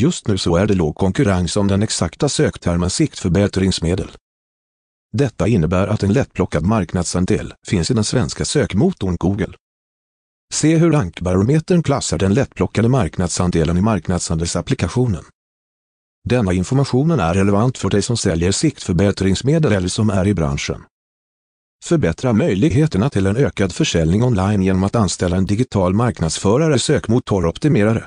Just nu så är det låg konkurrens om den exakta söktermen siktförbättringsmedel. Detta innebär att en lättplockad marknadsandel finns i den svenska sökmotorn Google. Se hur rankbarometern klassar den lättplockade marknadsandelen i marknadsandelsapplikationen. Denna informationen är relevant för dig som säljer siktförbättringsmedel eller som är i branschen. Förbättra möjligheterna till en ökad försäljning online genom att anställa en digital marknadsförare sökmotoroptimerare.